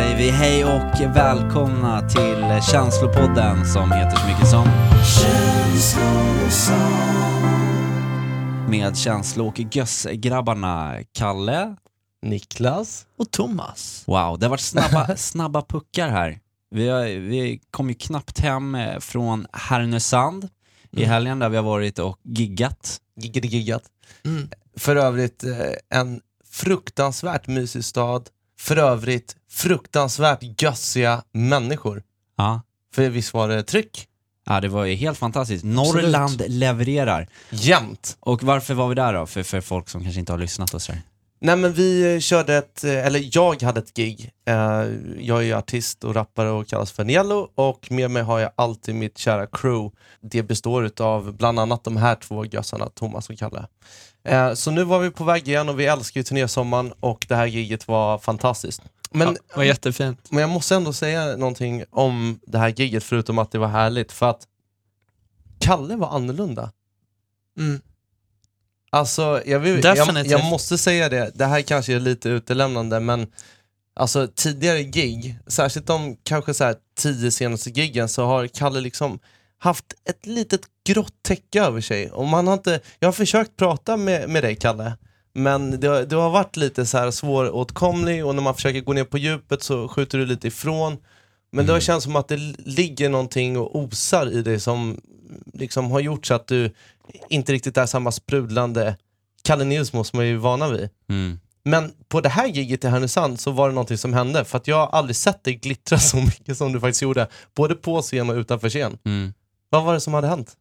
säger vi hej och välkomna till Känslopodden som heter så mycket som Med känslo och göss-grabbarna Kalle. Niklas. Och Thomas. Wow, det har varit snabba, snabba puckar här. Vi, har, vi kom ju knappt hem eh, från Härnösand i helgen där vi har varit och giggat. Giggade giggat. Mm. För övrigt eh, en fruktansvärt mysig stad. För övrigt fruktansvärt gössiga människor. Ja. För visst var det tryck? ja, det var ju helt fantastiskt. Norrland levererar. Jämt. Och varför var vi där då? För, för folk som kanske inte har lyssnat och sådär. Nej men vi körde ett, eller jag hade ett gig. Eh, Jag är ju artist och rappare och kallas för Niello och med mig har jag alltid mitt kära crew. Det består av bland annat de här två gössarna, Thomas och Kalle. Eh, Så nu var vi på väg igen och vi älskar ju turnésommaren och det här giget var fantastiskt. Men, ja, var jättefint. men jag måste ändå säga någonting om det här giget förutom att det var härligt för att Kalle var annorlunda. Mm. Alltså, jag, vill, jag, jag måste säga det, det här kanske är lite utelämnande men Alltså tidigare gig, särskilt de kanske så här tio senaste giggen så har Kalle liksom haft ett litet grått täcke över sig. Och man har inte, jag har försökt prata med, med dig Kalle, men det, har- du har varit lite så här svåråtkomlig och när man försöker gå ner på djupet så skjuter du lite ifrån. Men det har känts som att det ligger någonting och osar i dig som liksom har gjort så att du inte riktigt är samma sprudlande Kalle Nilsmo som vi är vana vid. Mm. Men på det här giget i Härnösand så var det någonting som hände, för att jag har aldrig sett dig glittra så mycket som du faktiskt gjorde, både på scen och utanför scen. Mm. Vad var det som hade hänt?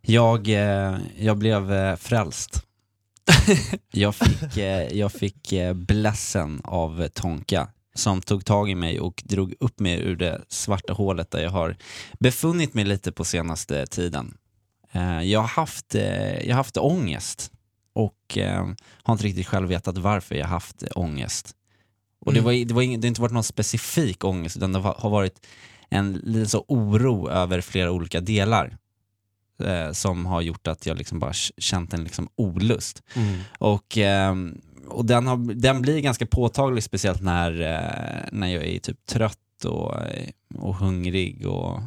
Jag, eh, jag blev eh, frälst. jag fick, eh, jag fick blessen av Tonka som tog tag i mig och drog upp mig ur det svarta hålet där jag har befunnit mig lite på senaste tiden. Eh, jag, har haft, eh, jag har haft ångest och eh, har inte riktigt själv vetat varför jag haft ångest. Och det, Mm. var, det, var ing, det har inte varit någon specifik ångest utan det har varit en liten så oro över flera olika delar eh, som har gjort att jag liksom bara känt en liksom olust. Och, ehm, och den, har, den blir ganska påtaglig speciellt när, eh, när jag är typ trött och, eh, och hungrig och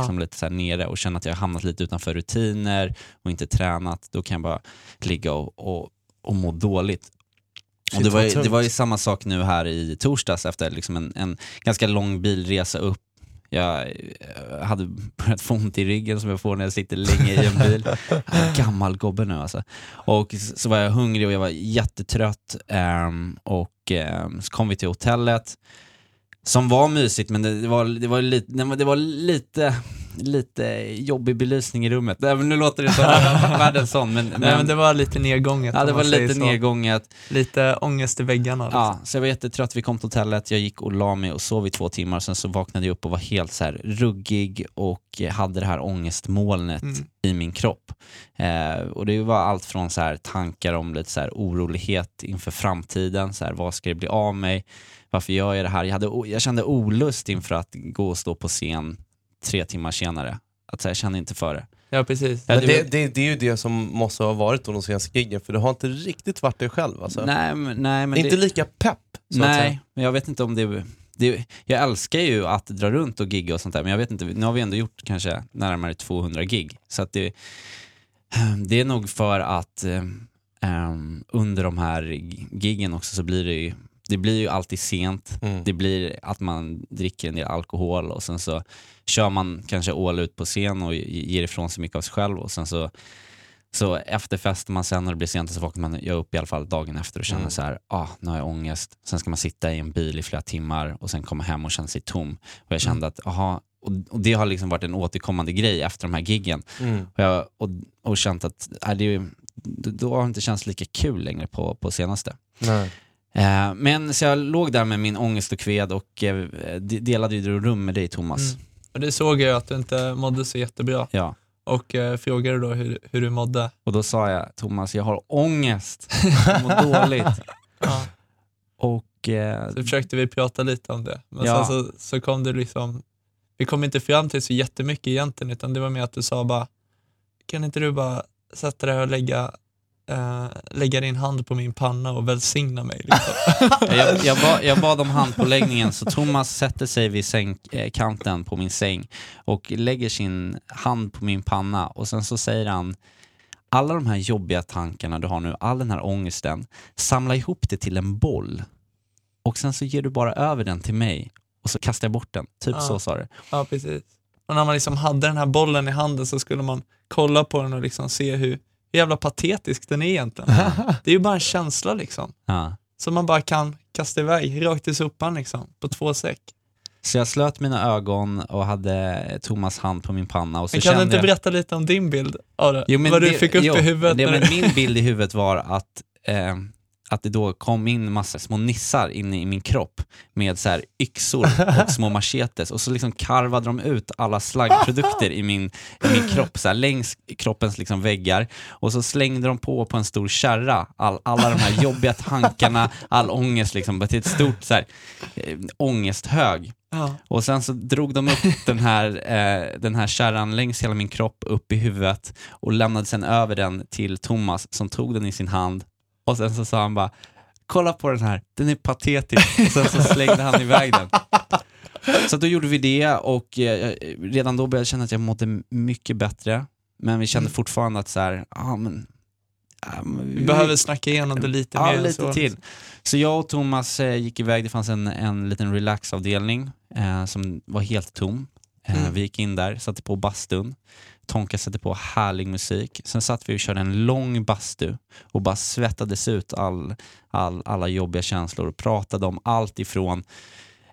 liksom lite så nere och känner att jag har hamnat lite utanför rutiner och inte tränat. Då kan jag bara ligga och, och, och må dåligt. Och det, var, ju- det var ju samma sak nu här i torsdags efter liksom en, en ganska lång bilresa upp. Jag eh, hade börjat få ont i ryggen som jag får när jag sitter länge i en bil. Gammal gobbe nu alltså. Och så var jag hungrig och jag var jättetrött. ehm, och ehm, så kom vi till hotellet. Som var mysigt men det, var, det, var, lite, det, var, det var lite, lite jobbig belysning i rummet. Nej, men Nu låter det som världens sån men, Nej men det var lite nedgånget ja, det var lite så. nedgånget. Lite ångest i väggarna. Liksom. Ja, så jag var jättetrött, vi kom till hotellet, jag gick och la mig och sov i två timmar, sen så vaknade jag upp och var helt så här ruggig och hade det här ångestmolnet Mm. i min kropp. Eh, och det var allt från så här tankar om lite så här orolighet inför framtiden, så här, vad ska det bli av mig? Varför gör jag det här? Jag, hade, jag kände olust inför att gå och stå på scen tre timmar senare. Att så här, jag kände inte för det. Ja precis. Men det- det, det, är ju det som måste ha varit då de senaste giggen, för du har inte riktigt varit dig själv alltså. Nej, men, nej, men inte det, lika pepp, så att säga. Nej, men jag vet inte om det, det... Jag älskar ju att dra runt och gigga och sånt där, men jag vet inte, nu har vi ändå gjort kanske närmare 200 gig. Så att det, det är nog för att ehm, under de här giggen också så blir det ju, det blir ju alltid sent. Mm. Det blir att man dricker en del alkohol och sen så kör man kanske all ut på scen och ger ifrån sig mycket av sig själv och sen så så efterfestar man sen när det blir sent så vaknar man jag upp i alla fall dagen efter och känner Mm. så här, ah, nu har jag ångest. Sen ska man sitta i en bil i flera timmar och sen komma hem och känna sig tom. Och jag kände att, aha, och, och det har liksom varit en återkommande grej efter de här giggen. Mm. Och, jag, och, och känt att, äh, det, är ju- då då har det inte känts lika kul längre på, på senaste. Nej. Eh, men så jag låg där med min ångest och kved och eh, de- delade ju rum med dig Thomas. Mm. Och det såg jag att du inte mådde så jättebra Ja. och eh, frågade då hur, hur du mådde. Och då sa jag, Thomas jag har ångest, jag mår dåligt. Ja. Och eh, Så försökte vi prata lite om det. Men Ja. sen så, så kom det liksom, vi kom inte fram till så jättemycket egentligen utan det var mer att du sa bara, kan inte du bara sätta dig och lägga eh, lägga din hand på min panna och välsigna mig. Liksom. Jag, jag, bad, jag bad om handpåläggningen så Thomas sätter sig vid sängkanten på min säng och lägger sin hand på min panna och sen så säger han alla de här jobbiga tankarna du har nu, all den här ångesten, samla ihop det till en boll och sen så ger du bara över den till mig och så kastar jag bort den. Typ Ja. så sa du. ja, precis. Och när man liksom hade den här bollen i handen så skulle man kolla på den och liksom se hur, hur jävla patetisk den är egentligen. Det är ju bara en känsla liksom. Ja. Som man bara kan kasta iväg rakt i sopan liksom, på två säck. Så jag slöt mina ögon och hade Thomas hand på min panna och så Men kan du inte jag... berätta lite om din bild av det? Jo, Vad du det- fick upp jo, i huvudet? Det, men du- min bild i huvudet var att, eh, att det då kom in massa små nissar in i min kropp med så här yxor och små machetes och så liksom karvade de ut alla slaggprodukter i min, i min kropp, så här, längs kroppens liksom väggar och så slängde de på på en stor kärra all, alla de här jobbiga tankarna, all ångest liksom, till ett stort så här, eh, ångesthög. ja. Och sen så drog de upp den här, eh, den här kärran längs hela min kropp, upp i huvudet och lämnade sen över den till Thomas som tog den i sin hand och sen så sa han bara kolla på den här, den är patetisk och sen så slängde han iväg den. Så då gjorde vi det och eh, redan då började jag känna att jag mådde mycket bättre men vi kände Mm. fortfarande att så här, ja men, Vi behöver snacka igenom det lite ja, mer. lite så. till. Så jag och Thomas eh, gick iväg, det fanns en, en liten relaxavdelning eh, som var helt tom. Eh, Mm. Vi gick in där, satte på bastun. Tonka satte på härlig musik. Sen satt vi och körde en lång bastu och bara svettades ut all, all, alla jobbiga känslor och pratade om allt ifrån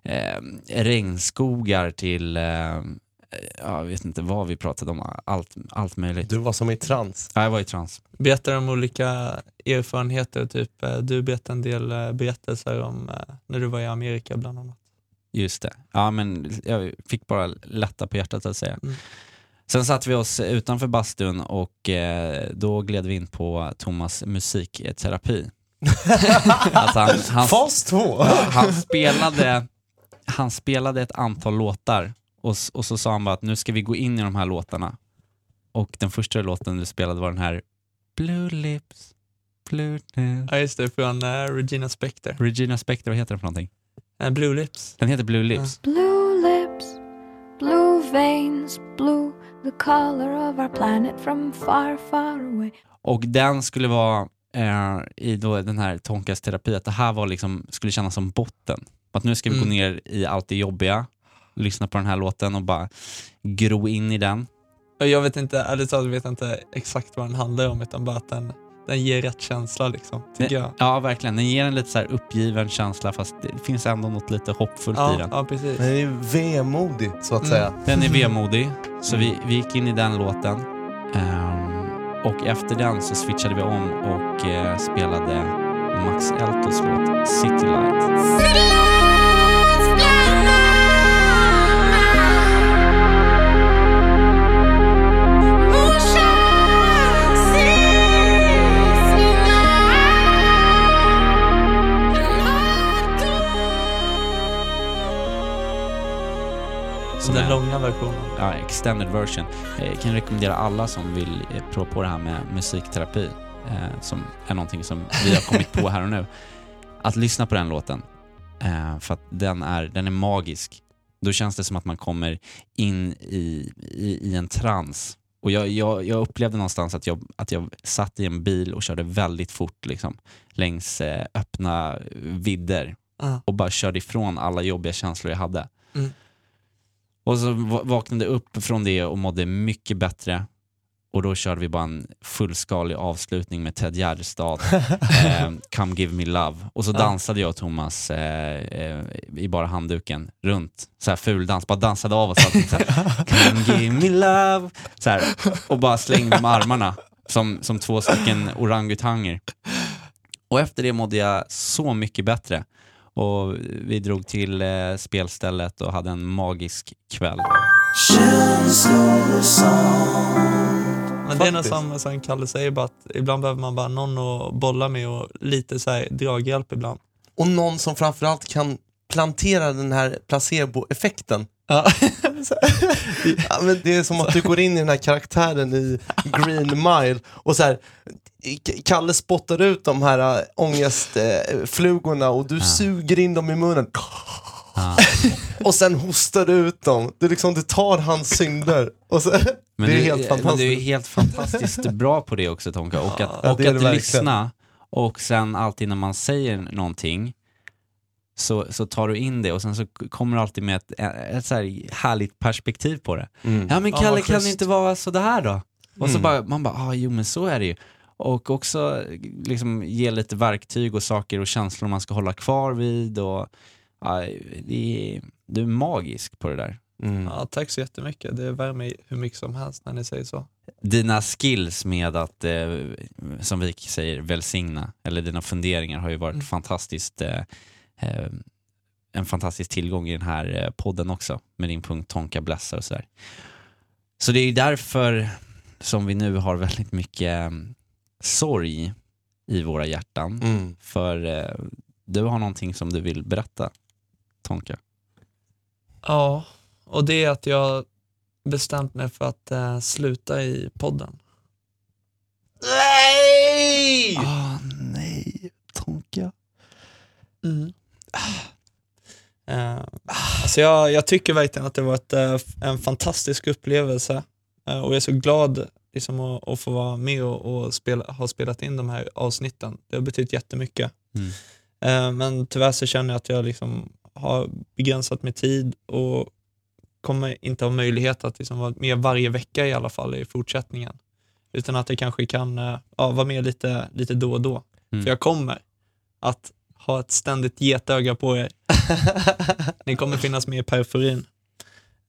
eh, regnskogar till, eh, jag vet inte vad vi pratade om, allt, allt möjligt. Du var som i trans. Ja, jag var i trans. Berättar om olika erfarenheter, typ eh, du berättade en del eh, berättelser om när du var i Amerika bland annat. Just det. Ja, men jag fick bara lätta på hjärtat att säga. Mm. Sen satte vi oss utanför bastun och eh, då gled vi in på Thomas musikterapi. alltså han, han, Fas 2! han, spelade, han spelade ett antal låtar och, och så sa han bara att nu ska vi gå in i de här låtarna. Och den första låten du spelade var den här Blue lips, blue lips. Ja just det, från eh, Regina Spektor. Regina Spektor, vad heter den för någonting? Eh, Blue Lips. Den heter Blue lips. Blue lips, blue veins, blue, the color of our planet from far, far away. Och den skulle vara eh, i då den här Tonkas terapi, att det här var liksom, skulle kännas som botten. Att nu ska vi gå Mm. ner i allt det jobbiga, lyssna på den här låten och bara gro in i den. Jag vet inte, ärligt talat vet jag inte exakt vad den handlar om utan bara att den, den ger rätt känsla liksom, tycker jag. Ja, verkligen. Den ger en lite så här uppgiven känsla fast det finns ändå något lite hoppfullt i Ja, den. ja precis. Den är vemodig så att Mm. säga. Den är vemodig, så vi, vi gick in i den låten. Ehm, och efter den så switchade vi om och eh, spelade Max Eltos låt City Light. Så den långa versionen. ja, extended version. Eh, Jag kan rekommendera alla som vill eh, prova på det här med musikterapi, eh, som är någonting som vi har kommit på här och nu, att lyssna på den låten. Eh, för att den är, den är magisk. Då känns det som att man kommer in i, i, i en trans. Och jag, jag, jag upplevde någonstans att jag, att jag satt i en bil och körde väldigt fort liksom, längs eh, öppna vidder Ja. och bara körde ifrån alla jobbiga känslor jag hade. Mm. Och så va- vaknade upp från det och mådde mycket bättre. Och då körde vi bara en fullskalig avslutning med Ted Gärdestad, eh, Come Give Me Love. Och så Ja. dansade jag och Thomas eh, eh, i bara handduken runt. Så här ful dans, bara dansade av oss allting. Så här, Come Give Me Love. Så här, och bara slängde med armarna som, som två stycken orangutanger. Och efter det mådde jag så mycket bättre. Och vi drog till eh, spelstället och hade en magisk kväll. Men det är nog Faktiskt. som, som Kalle säger, bara att ibland behöver man bara någon att bolla med och lite så här draghjälp ibland. Och någon som framförallt kan plantera den här placeboeffekten. Ja. ja, men det är som att du går in i den här karaktären i Green Mile och så här, Kalle spottar ut de här äh, ångestflugorna och du suger in dem i munnen. Ja. Och sen hostar du ut dem. Du, liksom, du tar hans synder. Och så, Men det är du, helt Men fantastiskt. du är helt fantastiskt bra på det också Tonka. Och att, Ja, och att lyssna och sen alltid när man säger någonting så, så tar du in det och sen så kommer du alltid med ett, ett så här härligt perspektiv på det. Mm. Ja men Ja, Kalle vad kan det inte vara sådär då? Och så Mm. bara, man bara, ah, jo men så är det ju. Och också liksom ge lite verktyg och saker och känslor man ska hålla kvar vid och ja, det är, du är magisk på det där. Mm. Ja, tack så jättemycket. Det värmer mig hur mycket som helst när ni säger så. Dina skills med att, eh, som vi säger, välsigna, eller dina funderingar har ju varit Mm. fantastiskt eh, en fantastisk tillgång i den här eh, podden också, med din punkt Tonka blessar och sådär. Så det är ju därför som vi nu har väldigt mycket eh, sorg i våra hjärtan, Mm. för eh, du har någonting som du vill berätta, Tonka. Ja, och det är att jag bestämt mig för att eh, sluta i podden. Nej! Ah, nej, Tonka. Mm. Eh, alltså jag, jag tycker verkligen att det var ett, eh, en fantastisk upplevelse eh, och jag är så glad liksom, att, att få vara med och, och spela, ha spelat in de här avsnitten. Det har betytt jättemycket. Mm. Men tyvärr så känner jag att jag liksom har begränsat med tid och kommer inte ha möjlighet att liksom vara med varje vecka i alla fall i fortsättningen. Utan att jag kanske kan ja, vara med lite, lite då och då. Mm. För jag kommer att ha ett ständigt getöga på er. Ni kommer finnas med i periferin.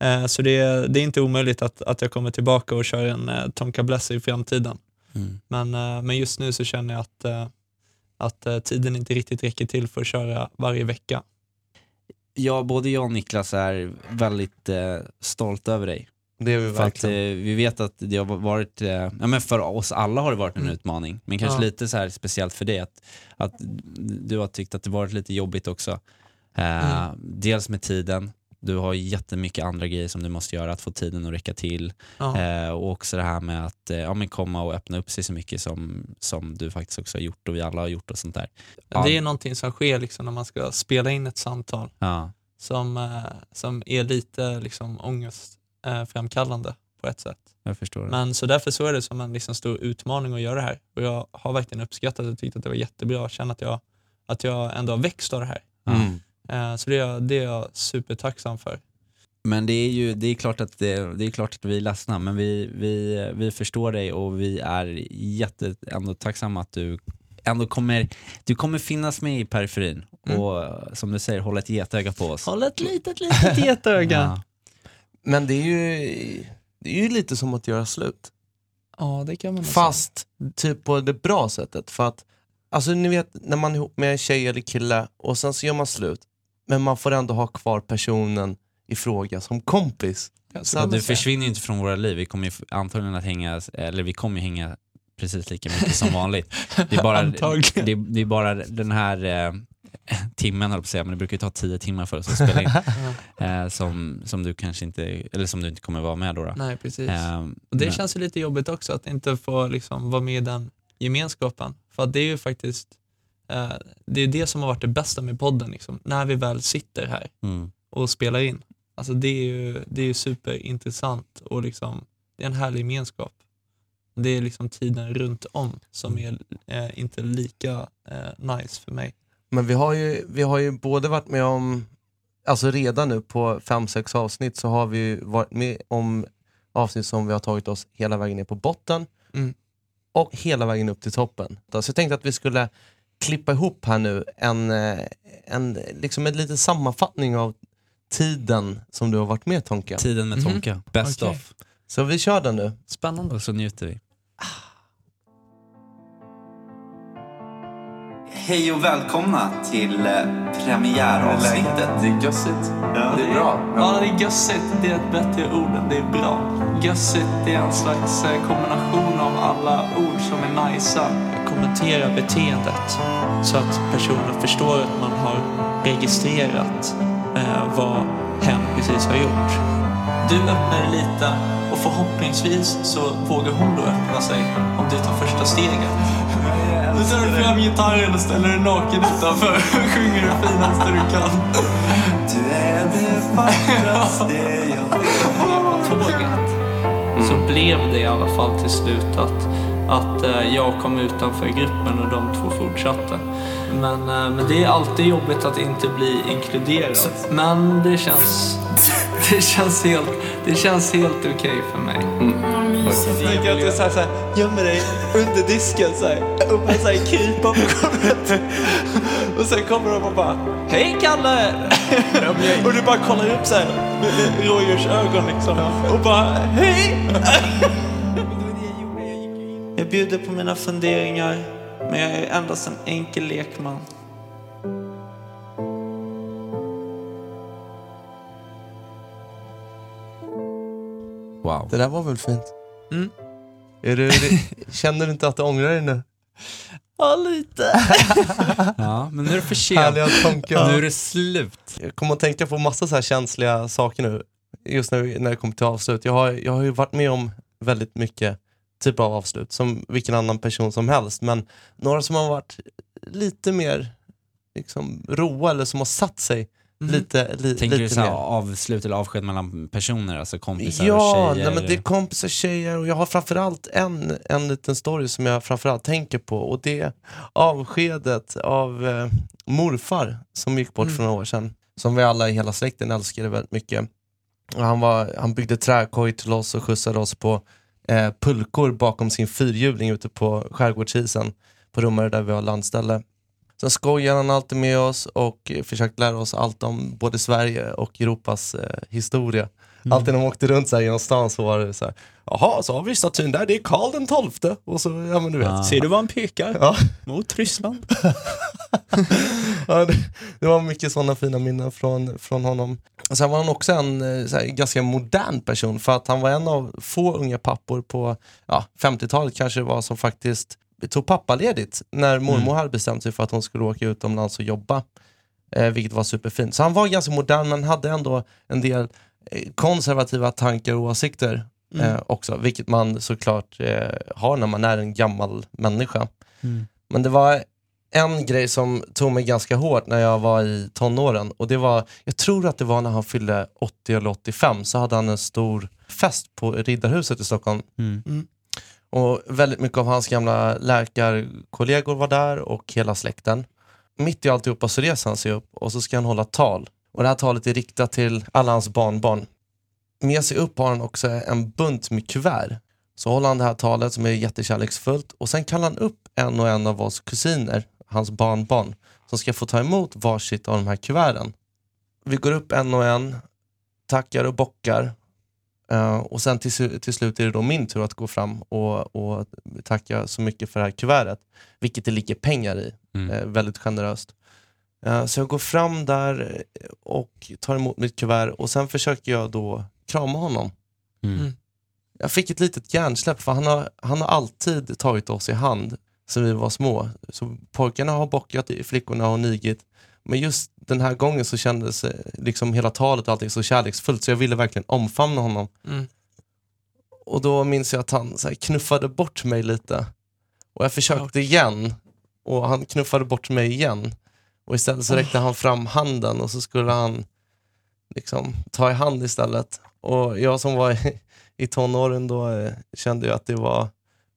Eh, så det är, det är inte omöjligt att, att jag kommer tillbaka och kör en eh, Tonka Bless i framtiden. Mm. Men, eh, men just nu så känner jag att, eh, att tiden inte riktigt räcker till för att köra varje vecka. Ja, både jag och Niklas är väldigt eh, stolt över dig. Det är vi För att eh, verkligen. vi vet att det har varit, eh, ja men för oss alla har det varit en Mm. utmaning. Men kanske Ja. lite så här speciellt för dig att, att du har tyckt att det varit lite jobbigt också. Eh, Mm. Dels med tiden, du har jättemycket andra grejer som du måste göra, att få tiden att räcka till. Ja. Eh, och också det här med att eh, ja, men komma och öppna upp sig så mycket som, som du faktiskt också har gjort och vi alla har gjort och sånt där. Ja. Det är någonting som sker liksom när man ska spela in ett samtal Ja. som, eh, som är lite liksom ångestframkallande på ett sätt. Jag förstår. det. Men så därför så är det som en liksom stor utmaning att göra det här. Och jag har verkligen uppskattat och tyckt att det var jättebra. Jag känner att jag, att jag ändå har växt av det här. Mm. Eh, så det är, jag- det är jag supertacksam för. Men det är ju det är klart att, det, det är klart att vi är ledsna, men vi, vi, vi förstår dig och vi är jätte, ändå tacksamma att du ändå kommer, du kommer finnas med i periferin Mm. och som du säger, hålla ett getöga på oss. Håll ett litet, litet getöga. Ja. Men det är, ju, det är ju lite som att göra slut. Ja, det kan man. Fast typ på det bra sättet. För att, alltså ni vet när man är ihop med en tjej eller kille och sen så gör man slut. Men man får ändå ha kvar personen i fråga som kompis. Så Du försvinner ju inte från våra liv, vi kommer ju antagligen att hänga, eller vi kommer ju hänga precis lika mycket som vanligt. Det är bara, det, det är bara den här eh, timmen, höll på att säga, men det brukar ju ta tio timmar för oss att spela in, eh, som, som du kanske inte, eller som du inte kommer vara med då. då. Nej, precis. Eh, Och det men- känns ju lite jobbigt också att inte få liksom, vara med i den gemenskapen. För att det är ju faktiskt eh, det är det som har varit det bästa med podden, liksom, när vi väl sitter här Mm. och spelar in. Alltså det är ju, det är ju superintressant och liksom, det är en härlig gemenskap. Det är liksom tiden runt om som är eh, inte lika eh, nice för mig. Men vi har ju, vi har ju både varit med om, alltså redan nu på fem sex avsnitt så har vi ju varit med om avsnitt som vi har tagit oss hela vägen ner på botten Mm. och hela vägen upp till toppen. Så jag tänkte att vi skulle klippa ihop här nu en, eh, en, liksom en liten sammanfattning av tiden som du har varit med Tonka. Tiden med Mhm. Tonka, best Okej. of. Så vi kör den nu. Spännande. Och så njuter vi. Hej och välkomna till eh, premiäravsnittet. Det är gössigt. Ja, det är bra. Ja, det är gössigt. Det är ett bättre ord än det är bra. Gössigt det är en slags eh, kombination av alla ord som är najsa. Kommentera beteendet så att personen förstår att man har registrerat eh, vad hen precis har gjort. Du öppnar lite och förhoppningsvis så vågar hon då öppna sig om du tar första steget. Nu tar du fram gitarren och ställer dig naken utanför och sjunger det finaste du kan. Du är det vackraste jag vet. tåget så blev det i alla fall till slut att, att eh, jag kom utanför gruppen och de två fortsatte. Men, eh, men det är alltid jobbigt att inte bli inkluderad. Men det känns, det känns helt, det känns helt okej för mig. Jag tänker att du så här, så här, gömmer dig under disken så här, och bara så här, krypa på golvet. Och sen kommer de och bara Hej Kalle! Och du bara kollar upp så här med Rogers ögon liksom och bara Hej! Jag bjuder på mina funderingar, men jag är endast en enkel lekman. Wow. Det där var väl fint? Mm. Är du, känner du inte att du ångrar dig nu? Ja, lite. Ja, men nu är det för sent. Nu är det slut. Jag kommer att tänka på massa så här känsliga saker nu, just när, när det kommer till avslut. Jag har, jag har ju varit med om väldigt mycket typer av avslut, som vilken annan person som helst. Men några som har varit lite mer liksom, roa eller som har satt sig lite, li, Tänker du lite så här mer. avslut eller avsked mellan personer, alltså kompisar Ja, och tjejer? men det är kompisar, tjejer och jag har framförallt en, en liten story som jag framförallt tänker på och det är avskedet av eh, morfar som gick bort för några år sedan. Som vi alla i hela släkten älskade väldigt mycket. Och han, var, han byggde träkoj till oss och skjutsade oss på eh, pulkor bakom sin fyrhjuling ute på skärgårdsisen på Rummarö där vi har landställe. Sen skojade han alltid med oss och eh, försökte lära oss allt om både Sverige och Europas eh, historia. Alltid när man åkte runt så här genom stan så var det så här, jaha, så har vi statyn där, det är Karl den tolfte. Och så, ja men du vet. Ah. Ser du vad han pekar? Ja. Mot Ryssland. Ja, det, det var mycket sådana fina minnen från, från honom. Sen var han också en eh, här, ganska modern person för att han var en av få unga pappor på ja, 50-talet kanske det var som faktiskt tog pappaledigt när mormor hade bestämt sig för att hon skulle åka utomlands och jobba. Eh, vilket var superfint. Så han var ganska modern men hade ändå en del eh, konservativa tankar och åsikter eh, också. Vilket man såklart eh, har när man är en gammal människa. Men det var en grej som tog mig ganska hårt när jag var i tonåren och det var, jag tror att det var när han fyllde 80 eller 85 så hade han en stor fest på Riddarhuset i Stockholm. Mm. Och väldigt mycket av hans gamla läkarkollegor var där och hela släkten. Mitt i alltihopa så reser han sig upp och så ska han hålla tal. Och det här talet är riktat till alla hans barnbarn. Med sig upp har han också en bunt med kuvert. Så håller han det här talet som är jättekärleksfullt och sen kallar han upp en och en av oss kusiner, hans barnbarn, som ska få ta emot varsitt av de här kuverten. Vi går upp en och en, tackar och bockar Eh, och sen till, till slut är det då min tur att gå fram och, och tacka så mycket för det här kuvertet. Vilket det ligger pengar i, Mm. eh, väldigt generöst. Eh, så jag går fram där och tar emot mitt kuvert och sen försöker jag då krama honom. Mm. Jag fick ett litet hjärnsläpp för han har, han har alltid tagit oss i hand sen vi var små. Så pojkarna har bockat, flickorna har nigit. Men just den här gången så kändes eh, liksom hela talet och allting så kärleksfullt så jag ville verkligen omfamna honom. Mm. Och då minns jag att han så knuffade bort mig lite. Och jag försökte igen och han knuffade bort mig igen. Och istället så räckte han fram handen och så skulle han liksom ta i hand istället. Och jag som var i, i tonåren då eh, kände jag att det var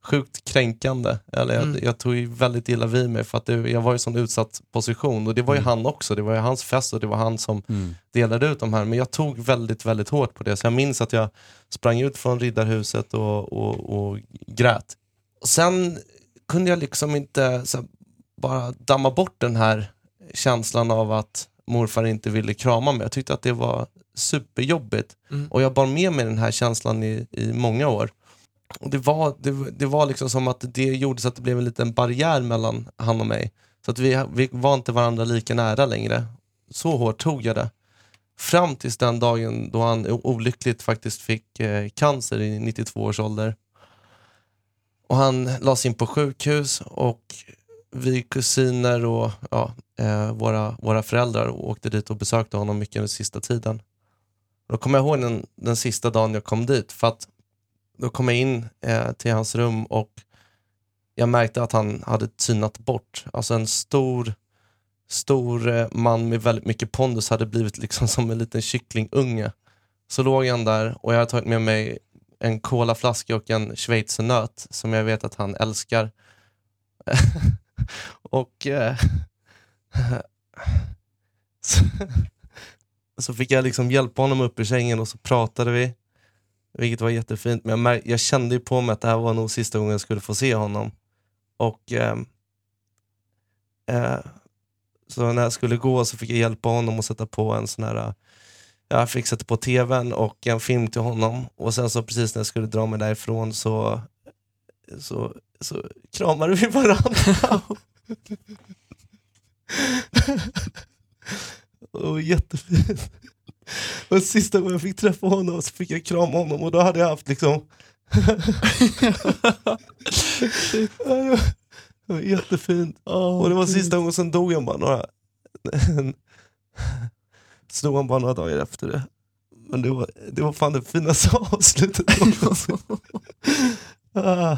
sjukt kränkande. Eller jag, Mm. jag tog ju väldigt illa vid mig för att det, jag var i sån utsatt position. Och det var ju Mm. han också. Det var ju hans fest och det var han som Mm. delade ut de här. Men jag tog väldigt, väldigt hårt på det. Så jag minns att jag sprang ut från Riddarhuset och, och, och grät. Och sen kunde jag liksom inte så bara damma bort den här känslan av att morfar inte ville krama mig. Jag tyckte att det var superjobbigt. Mm. Och jag bar med mig den här känslan i, i många år. Och det, var, det, det var liksom som att det gjorde så att det blev en liten barriär mellan han och mig. Så att vi, vi var inte varandra lika nära längre. Så hårt tog jag det. Fram tills den dagen då han olyckligt faktiskt fick eh, cancer i 92 års ålder. Och han lades in på sjukhus och vi kusiner och ja, eh, våra, våra föräldrar åkte dit och besökte honom mycket den sista tiden. Då kommer jag ihåg den, den sista dagen jag kom dit, för att då kom jag in eh, till hans rum och jag märkte att han hade tynat bort. Alltså en stor, stor eh, man med väldigt mycket pondus hade blivit liksom som en liten kycklingunge. Så låg han där och jag hade tagit med mig en colaflaska och en schweizernöt som jag vet att han älskar. och eh, så, så fick jag liksom hjälpa honom upp ur sängen och så pratade vi. Vilket var jättefint. Men jag, jag kände ju på mig att det här var nog sista gången jag skulle få se honom. Och ehm, eh, Så när jag skulle gå så fick jag hjälpa honom att sätta på en sån här eh, jag fick sätta på tvn och en film till honom och sen så precis när jag skulle dra mig därifrån så, så, så kramade vi varandra. och jättefint. Och sista gången jag fick träffa honom så fick jag krama honom och då hade jag haft liksom Det var jättefint. och det var sista gången, sen dog han bara några Så dog han bara några dagar efter det. Men det var, det var fan det finaste avslutet någonsin. ah,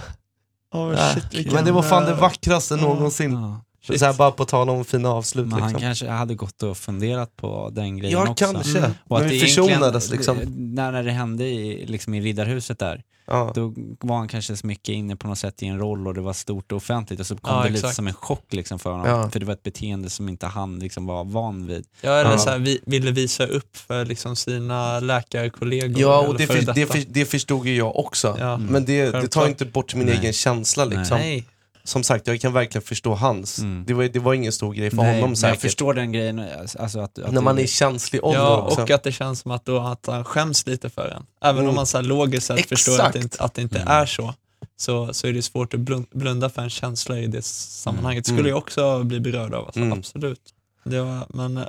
Oh, shit, ah. Men det var fan det eh, vackraste någonsin. Ja. Så här, bara på tal om fina avslut. Men han liksom. kanske hade gått och funderat på den grejen Ja, också. kanske. Mm. Och Men att vi det försonades liksom. När, när det hände i, liksom i Riddarhuset där, Ja. då var han kanske så mycket inne på något sätt i en roll och det var stort och offentligt och så kom Ja, det lite exakt. som en chock liksom för honom. Ja. För det var ett beteende som inte han liksom var van vid. Ja, eller Ja. så här, vi, ville visa upp för liksom sina läkarkollegor. Ja, och det, för, det, för, det förstod ju jag också. Ja. Men det, det tar inte bort min Nej. egen känsla. Liksom. Nej. Som sagt, jag kan verkligen förstå hans. Mm. Det, var, det var ingen stor grej för Nej, honom men jag säkert. förstår den grejen. Alltså att, att När man är det- i känslig ålder Ja, också. och att det känns som att, då, att han skäms lite för en. Även Mm. om man så här logiskt sett förstår att det inte, att det inte Mm. är så, så, så är det svårt att blun- blunda för en känsla i det sammanhanget. Mm. skulle jag också bli berörd av, alltså, Mm. absolut. Det var, men eh,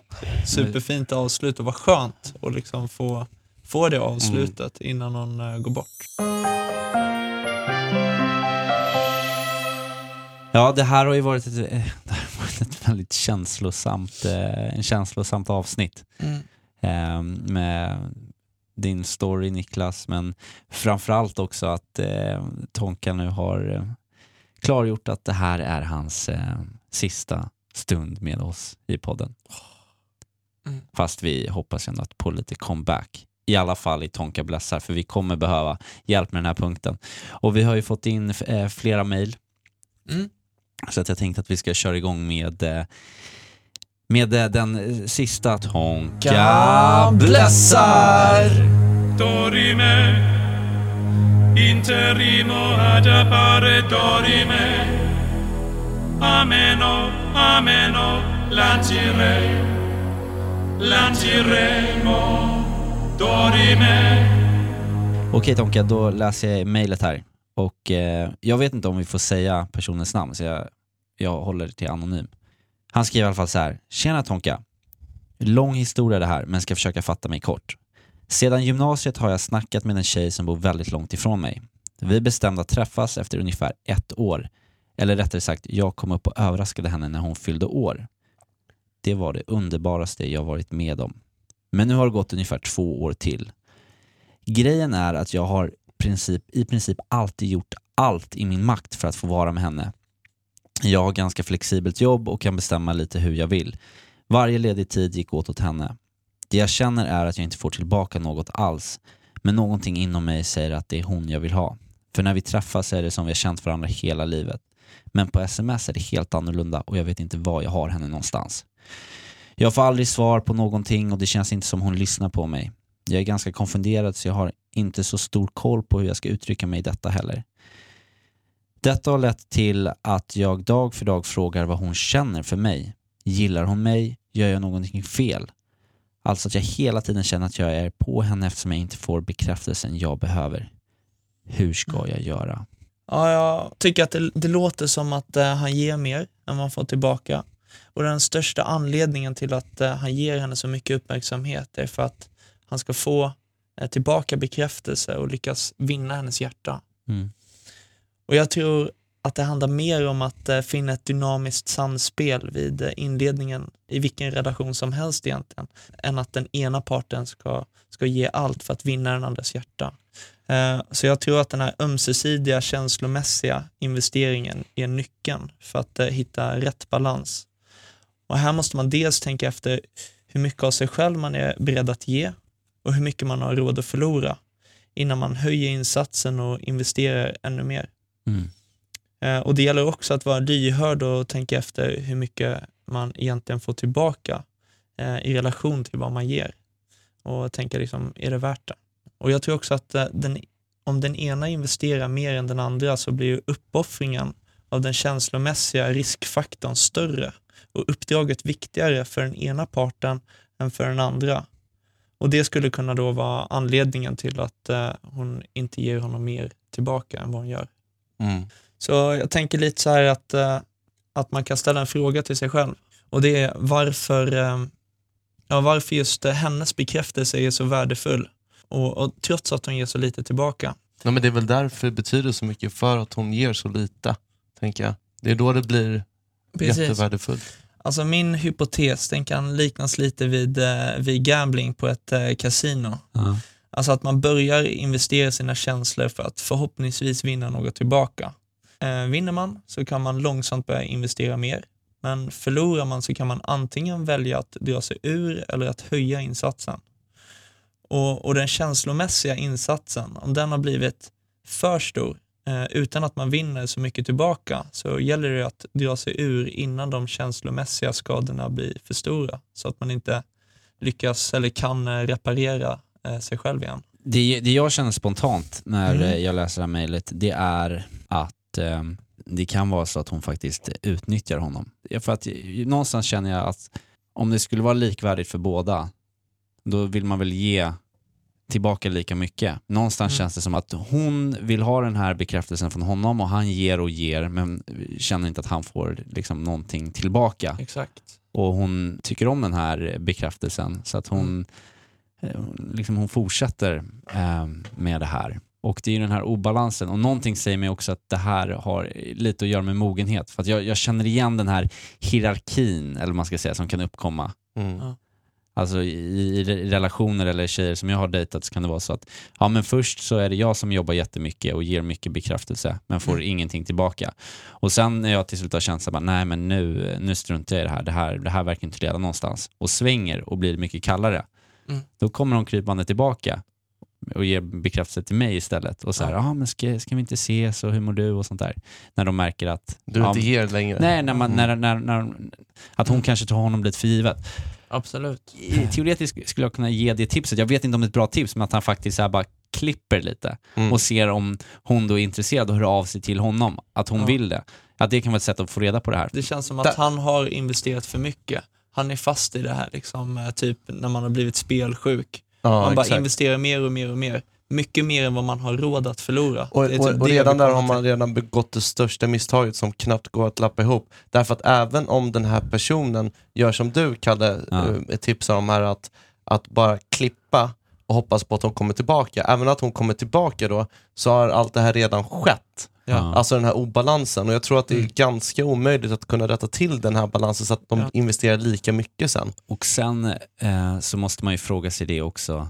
superfint avslut och vad skönt att liksom få, få det avslutet Mm. innan någon eh, går bort. Ja, det här har ju varit ett, eh, det har varit ett väldigt känslosamt, eh, en känslosamt avsnitt. Eh, med din story Niklas, men framförallt också att eh, Tonka nu har klargjort att det här är hans sista stund med oss i podden. Mm. Fast vi hoppas ändå att på lite comeback. I alla fall i Tonka Blessar, för vi kommer behöva hjälp med den här punkten. Och vi har ju fått in eh, flera mejl Mm. Så att jag tänkte att vi ska köra igång med, eh, med eh, den sista Tonka Blessar! dorime interimo ad appare dorime ameno ameno lancire lanciremo dorime Okej Tonka, då läser jag mejlet här. Och eh, jag vet inte om vi får säga personens namn, så jag, jag håller det till anonym. Han skriver i alla fall så här. Tjena Tonka. Lång historia det här, men ska försöka fatta mig kort. Sedan gymnasiet har jag snackat med en tjej som bor väldigt långt ifrån mig. Vi bestämde att träffas efter ungefär ett år. Eller rättare sagt, jag kom upp och överraskade henne när hon fyllde år. Det var det underbaraste jag varit med om. Men nu har det gått ungefär två år till. Grejen är att jag har princip, i princip alltid gjort allt i min makt för att få vara med henne. Jag har ganska flexibelt jobb och kan bestämma lite hur jag vill. Varje ledig tid gick åt åt henne. Det jag känner är att jag inte får tillbaka något alls, men någonting inom mig säger att det är hon jag vill ha. För när vi träffas är det som vi har känt varandra hela livet. Men på sms är det helt annorlunda och jag vet inte var jag har henne någonstans. Jag får aldrig svar på någonting och det känns inte som hon lyssnar på mig. Jag är ganska konfunderad så jag har inte så stor koll på hur jag ska uttrycka mig i detta heller. Detta har lett till att jag dag för dag frågar vad hon känner för mig. Gillar hon mig? Gör jag någonting fel? Alltså att jag hela tiden känner att jag är på henne eftersom jag inte får bekräftelsen jag behöver. Hur ska jag göra? Ja, jag tycker att det, det låter som att eh, han ger mer än vad han får tillbaka. Och den största anledningen till att eh, han ger henne så mycket uppmärksamhet är för att han ska få eh, tillbaka bekräftelse och lyckas vinna hennes hjärta. Mm. Och jag tror att det handlar mer om att eh, finna ett dynamiskt samspel vid eh, inledningen i vilken relation som helst egentligen, än att den ena parten ska, ska ge allt för att vinna den andras hjärta. Så jag tror att den här ömsesidiga känslomässiga investeringen är nyckeln för att hitta rätt balans. Och här måste man dels tänka efter hur mycket av sig själv man är beredd att ge och hur mycket man har råd att förlora innan man höjer insatsen och investerar ännu mer. Mm. Eh, Och det gäller också att vara lyhörd och tänka efter hur mycket man egentligen får tillbaka eh, i relation till vad man ger. Och tänka liksom, är det värt det? Och jag tror också att eh, den, om den ena investerar mer än den andra så blir ju uppoffringen av den känslomässiga riskfaktorn större och uppdraget viktigare för den ena parten än för den andra. Och det skulle kunna då vara anledningen till att eh, hon inte ger honom mer tillbaka än vad hon gör. Mm. Så jag tänker lite så här att, eh, att man kan ställa en fråga till sig själv. Och det är varför, eh, ja, varför just hennes bekräftelse är så värdefull. Och, och trots att hon ger så lite tillbaka. Ja, men det är väl därför det betyder så mycket, för att hon ger så lite. tänker jag. Det är då det blir jättevärdefullt. Alltså min hypotes, den kan liknas lite vid, eh, vid gambling på ett eh, kasino. Ja. Alltså att man börjar investera sina känslor för att förhoppningsvis vinna något tillbaka. Eh, vinner man så kan man långsamt börja investera mer. Men förlorar man så kan man antingen välja att dra sig ur eller att höja insatsen. Och, och den känslomässiga insatsen, om den har blivit för stor eh, utan att man vinner så mycket tillbaka så gäller det att dra sig ur innan de känslomässiga skadorna blir för stora så att man inte lyckas eller kan eh, reparera eh, sig själv igen. Det, det jag känner spontant när Mm. jag läser det här mejlet, det är att eh, det kan vara så att hon faktiskt utnyttjar honom. För att någonstans känner jag att om det skulle vara likvärdigt för båda, då vill man väl ge tillbaka lika mycket. Någonstans Mm. känns det som att hon vill ha den här bekräftelsen från honom och han ger och ger men känner inte att han får liksom någonting tillbaka Exakt. och hon tycker om den här bekräftelsen så att hon, Mm. eh, liksom hon fortsätter eh, med det här. Och det är ju den här obalansen och någonting säger mig också att det här har lite att göra med mogenhet. För att jag, jag känner igen den här hierarkin, eller vad man ska säga, som kan uppkomma. Mm. Alltså i, i, relationer eller tjejer som jag har dejtat så kan det vara så att ja men först så är det jag som jobbar jättemycket och ger mycket bekräftelse men får Mm. ingenting tillbaka. Och sen när jag till slut har känt bara, nej men nu, nu struntar jag i det här. det här, det här verkar inte leda någonstans och svänger och blir mycket kallare. Mm. Då kommer hon krypande tillbaka och ger bekräftelse till mig istället och så här, ja men ska, ska vi inte ses och hur mår du och sånt där. När de märker att Du inte ger längre. Nej, när man, Mm. när, när, när, att hon kanske tar honom lite för givet Absolut. i- teoretiskt skulle jag kunna ge det tipset, jag vet inte om det är ett bra tips, men att han faktiskt så här bara klipper lite Mm. och ser om hon då är intresserad och hör av sig till honom, att hon Ja. vill det. Att det kan vara ett sätt att få reda på det här. Det känns som att Där- han har investerat för mycket. Han är fast i det här, liksom, eh, typ när man har blivit spelsjuk. Ja, man bara exakt. investerar mer och mer och mer. Mycket mer än vad man har råd att förlora. Och, och, typ och redan där har man redan begått det största misstaget som knappt går att lappa ihop. Därför att även om den här personen gör som du Kalle Ja. ja. tipsar om här, att, att bara klippa och hoppas på att hon kommer tillbaka. Även att hon kommer tillbaka då, så har allt det här redan skett. Ja. Alltså den här obalansen. Och jag tror att det är Mm. ganska omöjligt att kunna rätta till den här balansen så att de Ja. investerar lika mycket sen. Och sen eh, så måste man ju fråga sig det också,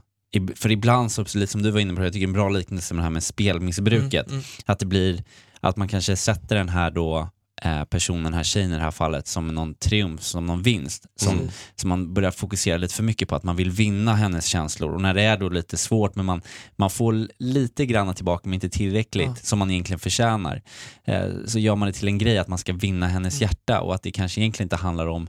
för ibland, så, lite som du var inne på, jag tycker en bra liknelse med det här med spelmissbruket, Mm, mm. att det blir, att man kanske sätter den här då eh, personen, den här tjejen i det här fallet, som någon triumf, som någon vinst. Som, Mm. Så man börjar fokusera lite för mycket på att man vill vinna hennes känslor och när det är då lite svårt men man, man får lite grann tillbaka men inte tillräckligt Ja. som man egentligen förtjänar. Eh, så gör man det till en grej att man ska vinna hennes Mm. hjärta och att det kanske egentligen inte handlar om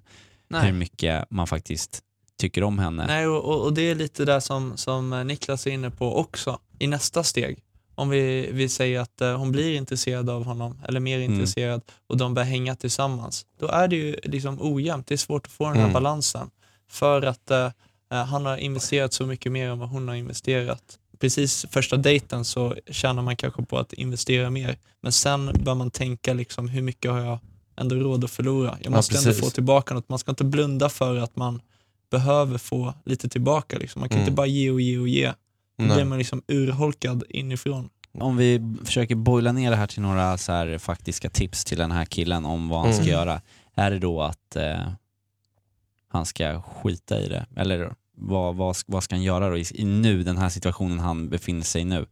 hur Nej. mycket man faktiskt tycker om henne. Nej, och, och, det är lite där som, som Niklas är inne på också, i nästa steg. Om vi, vi säger att eh, hon blir intresserad av honom, eller mer Mm. intresserad, och de börjar hänga tillsammans. Då är det ju liksom ojämnt, det är svårt att få den här Mm. balansen. För att eh, eh, han har investerat så mycket mer än vad hon har investerat. Precis första dejten så tjänar man kanske på att investera mer, men sen bör man tänka liksom, hur mycket har jag ändå råd att förlora? Jag Ja, måste ändå precis. få tillbaka något. Man ska inte blunda för att man behöver få lite tillbaka. Liksom. Man kan Mm. inte bara ge och ge och ge. Då blir man liksom urholkad inifrån. Om vi försöker boila ner det här till några så här faktiska tips till den här killen om vad han ska Mm. göra. Är det då att eh, han ska skita i det? Eller vad, vad, vad ska han göra då i, i nu, den här situationen han befinner sig i nu?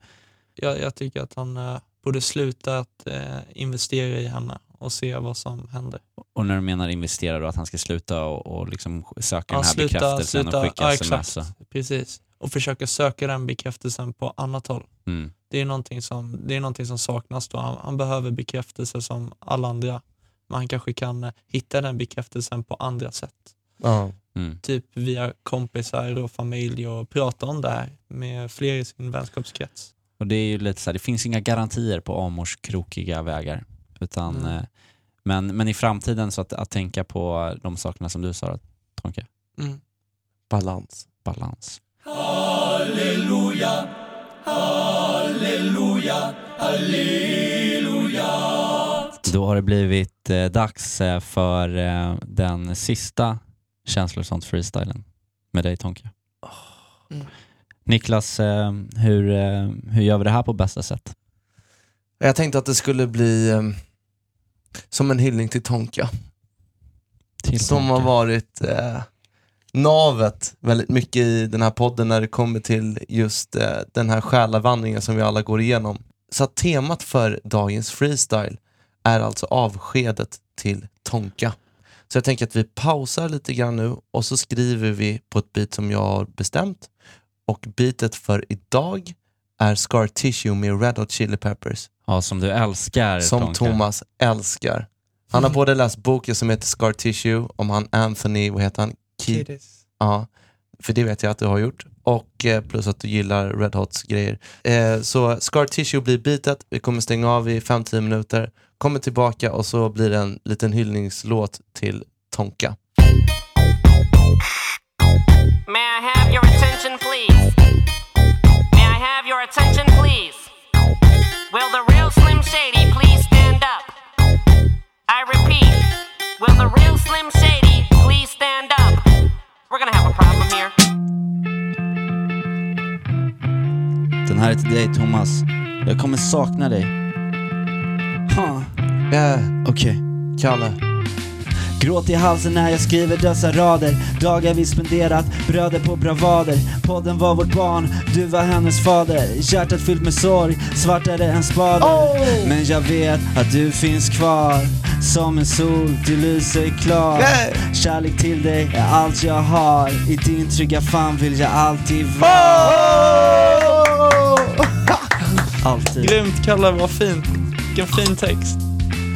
Jag, jag tycker att han eh, borde sluta att eh, investera i henne och se vad som händer. Och när du menar investera då, att han ska sluta och, och liksom söka Ja, den här sluta- bekräftelsen sluta- och skicka ja, sms? Och, exakt. Precis. Och försöka söka den bekräftelsen på annat håll. mm. Det är någonting som, det är någonting som saknas då. Han, han behöver bekräftelse som alla andra. Men han kanske kan eh, hitta den bekräftelsen på andra sätt. Ja. Mm. Typ via kompisar och familj och prata om det här med fler i sin vänskapskrets. Och det är ju lite så här, det finns inga garantier på Amors krokiga vägar. Utan, Mm. eh, men, men i framtiden, så att, att tänka på de sakerna som du sa, Tonke. Mm. Balans. Balans. Då har det blivit eh, dags eh, för eh, den sista känslosamt freestylen med dig Tonke. Mm. Niklas, eh, hur, eh, hur gör vi det här på bästa sätt? Jag tänkte att det skulle bli eh, som en hyllning till Tonka. Till som har Tonke? varit eh, navet väldigt mycket i den här podden när det kommer till just eh, den här själavandringen som vi alla går igenom. Så temat för dagens freestyle är alltså avskedet till Tonka. Så jag tänker att vi pausar lite grann nu och så skriver vi på ett beat som jag har bestämt. Och beatet för idag är Scar Tissue med Red Hot Chili Peppers Ja, som du älskar som Tonke. Thomas älskar. Han har både läst boken som heter Scar Tissue om han Anthony, vad heter han? Ki- Ja, för det vet jag att du har gjort. Och eh, plus att du gillar Red Hots grejer. Eh, så Scar Tissue blir bitet, vi kommer stänga av i 5-10 minuter, kommer tillbaka och så blir det en liten hyllningslåt till Tonka. May I have your attention, please? May I have your attention, please? Will the real Slim Shady please stand up? I repeat, will the real Slim Shady please stand up? We're gonna have a problem here. Den här är till dig Thomas. Jag kommer sakna dig. Ha, Yeah, okej. Kalle. Gråt i halsen när jag skriver dessa rader. Dagar vi spenderat, bröder på bravader. Podden var vårt barn, du var hennes fader. Hjärtat fyllt med sorg, svartare än spader. Men jag vet att du finns kvar. Som en sol, du lyser klar. Yeah. Kärlek till dig är allt jag har. I din trygga famn vill jag alltid vara. Alltid. Grymt Kalle, vad fint. Vilken fin text.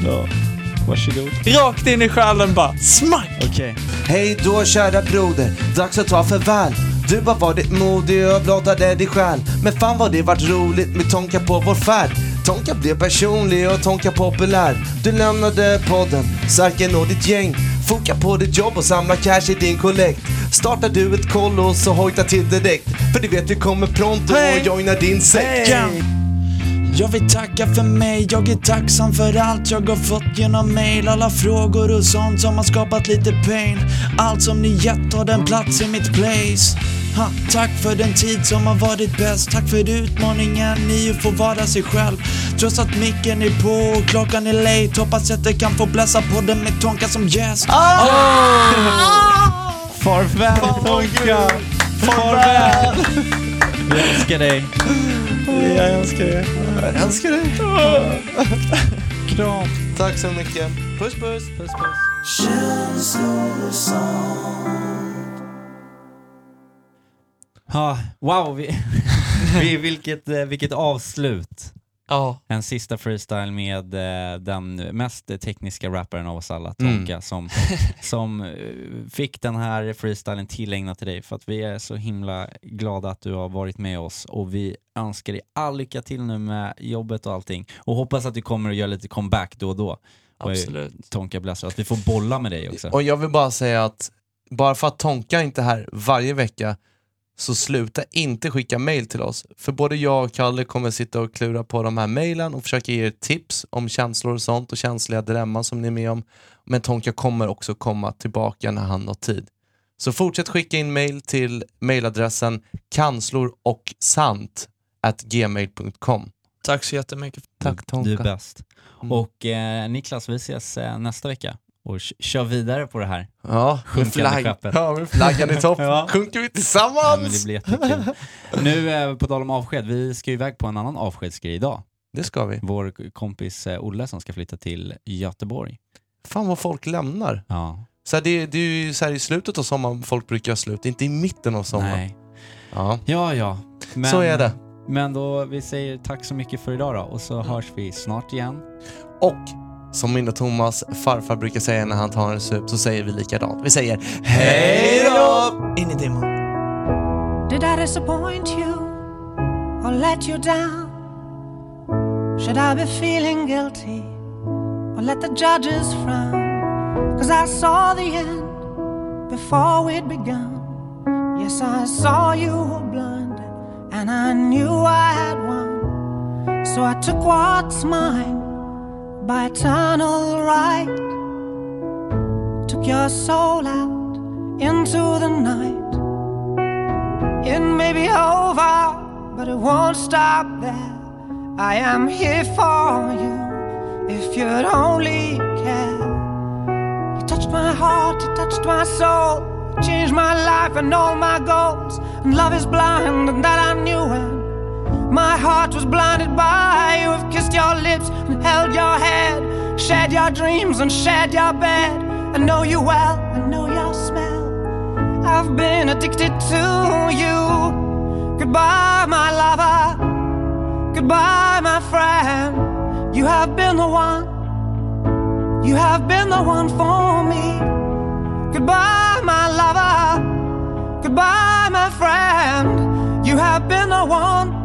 ja. Varsågod. Rakt in i själen bara, smack! Okej. Hej då kära broder, dags att ta farväl. Du har varit modig och blottade dig själ Men fan vad det vart roligt med Tonka på vår färd. Tonka blev personlig och Tonka populär. Du lämnade podden, Sarken och ditt gäng. Foka på ditt jobb och samla cash i din kollekt. Startar du ett kollo så hojta till direkt. För du vet vi kommer pronto och joina din sekt Jag vill tacka för mig, jag är tacksam för allt jag har fått genom mail. Alla frågor och sånt som har skapat lite pain. Allt som ni gett har den plats i mitt place. Ha, Tack för den tid som har varit bäst. Tack för utmaningen i att få vara sig själv. Trots att micken är på och klockan är late Hoppas att jag kan få bläsa podden med Tonka som gäst. Farväl Tonka! Farväl! Vi älskar dig. Jag älskar er Jag älskar dig. Kram. Tack så mycket. Puss puss, puss, puss. Ja, wow, vi, vi, vilket, eh, vilket avslut. Ja, En sista freestyle med eh, den mest tekniska rapparen av oss alla, Mm. Tonka, som, som eh, fick den här freestylen tillägnad till dig för att vi är så himla glada att du har varit med oss och vi önskar dig all lycka till nu med jobbet och allting och hoppas att du kommer att göra lite comeback då och då. Och, eh, absolut. Tonka Blaster, att vi får bolla med dig också. Och jag vill bara säga att bara för att Tonka inte är här varje vecka så sluta inte skicka mail till oss. För både jag och Kalle kommer sitta och klura på de här mailen och försöka ge er tips om känslor och sånt och känsliga dilemman som ni är med om. Men Tonka kommer också komma tillbaka när han har tid. Så fortsätt skicka in mail till mailadressen kanslor och sant at gmail.com. Tack så jättemycket. Tack Tonka. Du är bäst. Mm. Och eh, Niklas, vi ses eh, nästa vecka och kör vidare på det här. Ja, med, Sjunkande flagg, skeppet. ja, med flaggan i topp Ja. sjunker vi Ja, tillsammans. men det blir jättekul. Nu eh, på tal om avsked, vi ska ju iväg på en annan avskedsgrej idag. Det ska vi. Vår kompis eh, Olle som ska flytta till Göteborg. Fan vad folk lämnar. Ja, Så här, det, det är ju så här i slutet av sommaren folk brukar göra slut, inte i mitten av sommaren. nej. Ja. Ja, ja. Men, Så är det. Men då, vi säger tack så mycket för idag då och så hörs vi snart igen. Och som min och Thomas farfar brukar säga när han tar en sup så säger vi likadant. Vi säger hej då! In i dimman. Did I disappoint you or let you down? Should I be feeling guilty or let the judges frown? Cause I saw the end before we'd begun. Yes, I saw you were blind and I knew I had won. So I took what's mine by eternal right. Took your soul out into the night. It may be over, but it won't stop there. I am here for you if you'd only care. You touched my heart, you touched my soul, you changed my life and all my goals. And love is blind, and my heart was blinded by you. Have kissed your lips and held your head, shared your dreams and shared your bed. I know you well, I know your smell. I've been addicted to you. Goodbye, my lover. Goodbye, my friend. You have been the one. You have been the one for me. Goodbye, my lover. Goodbye, my friend. You have been the one.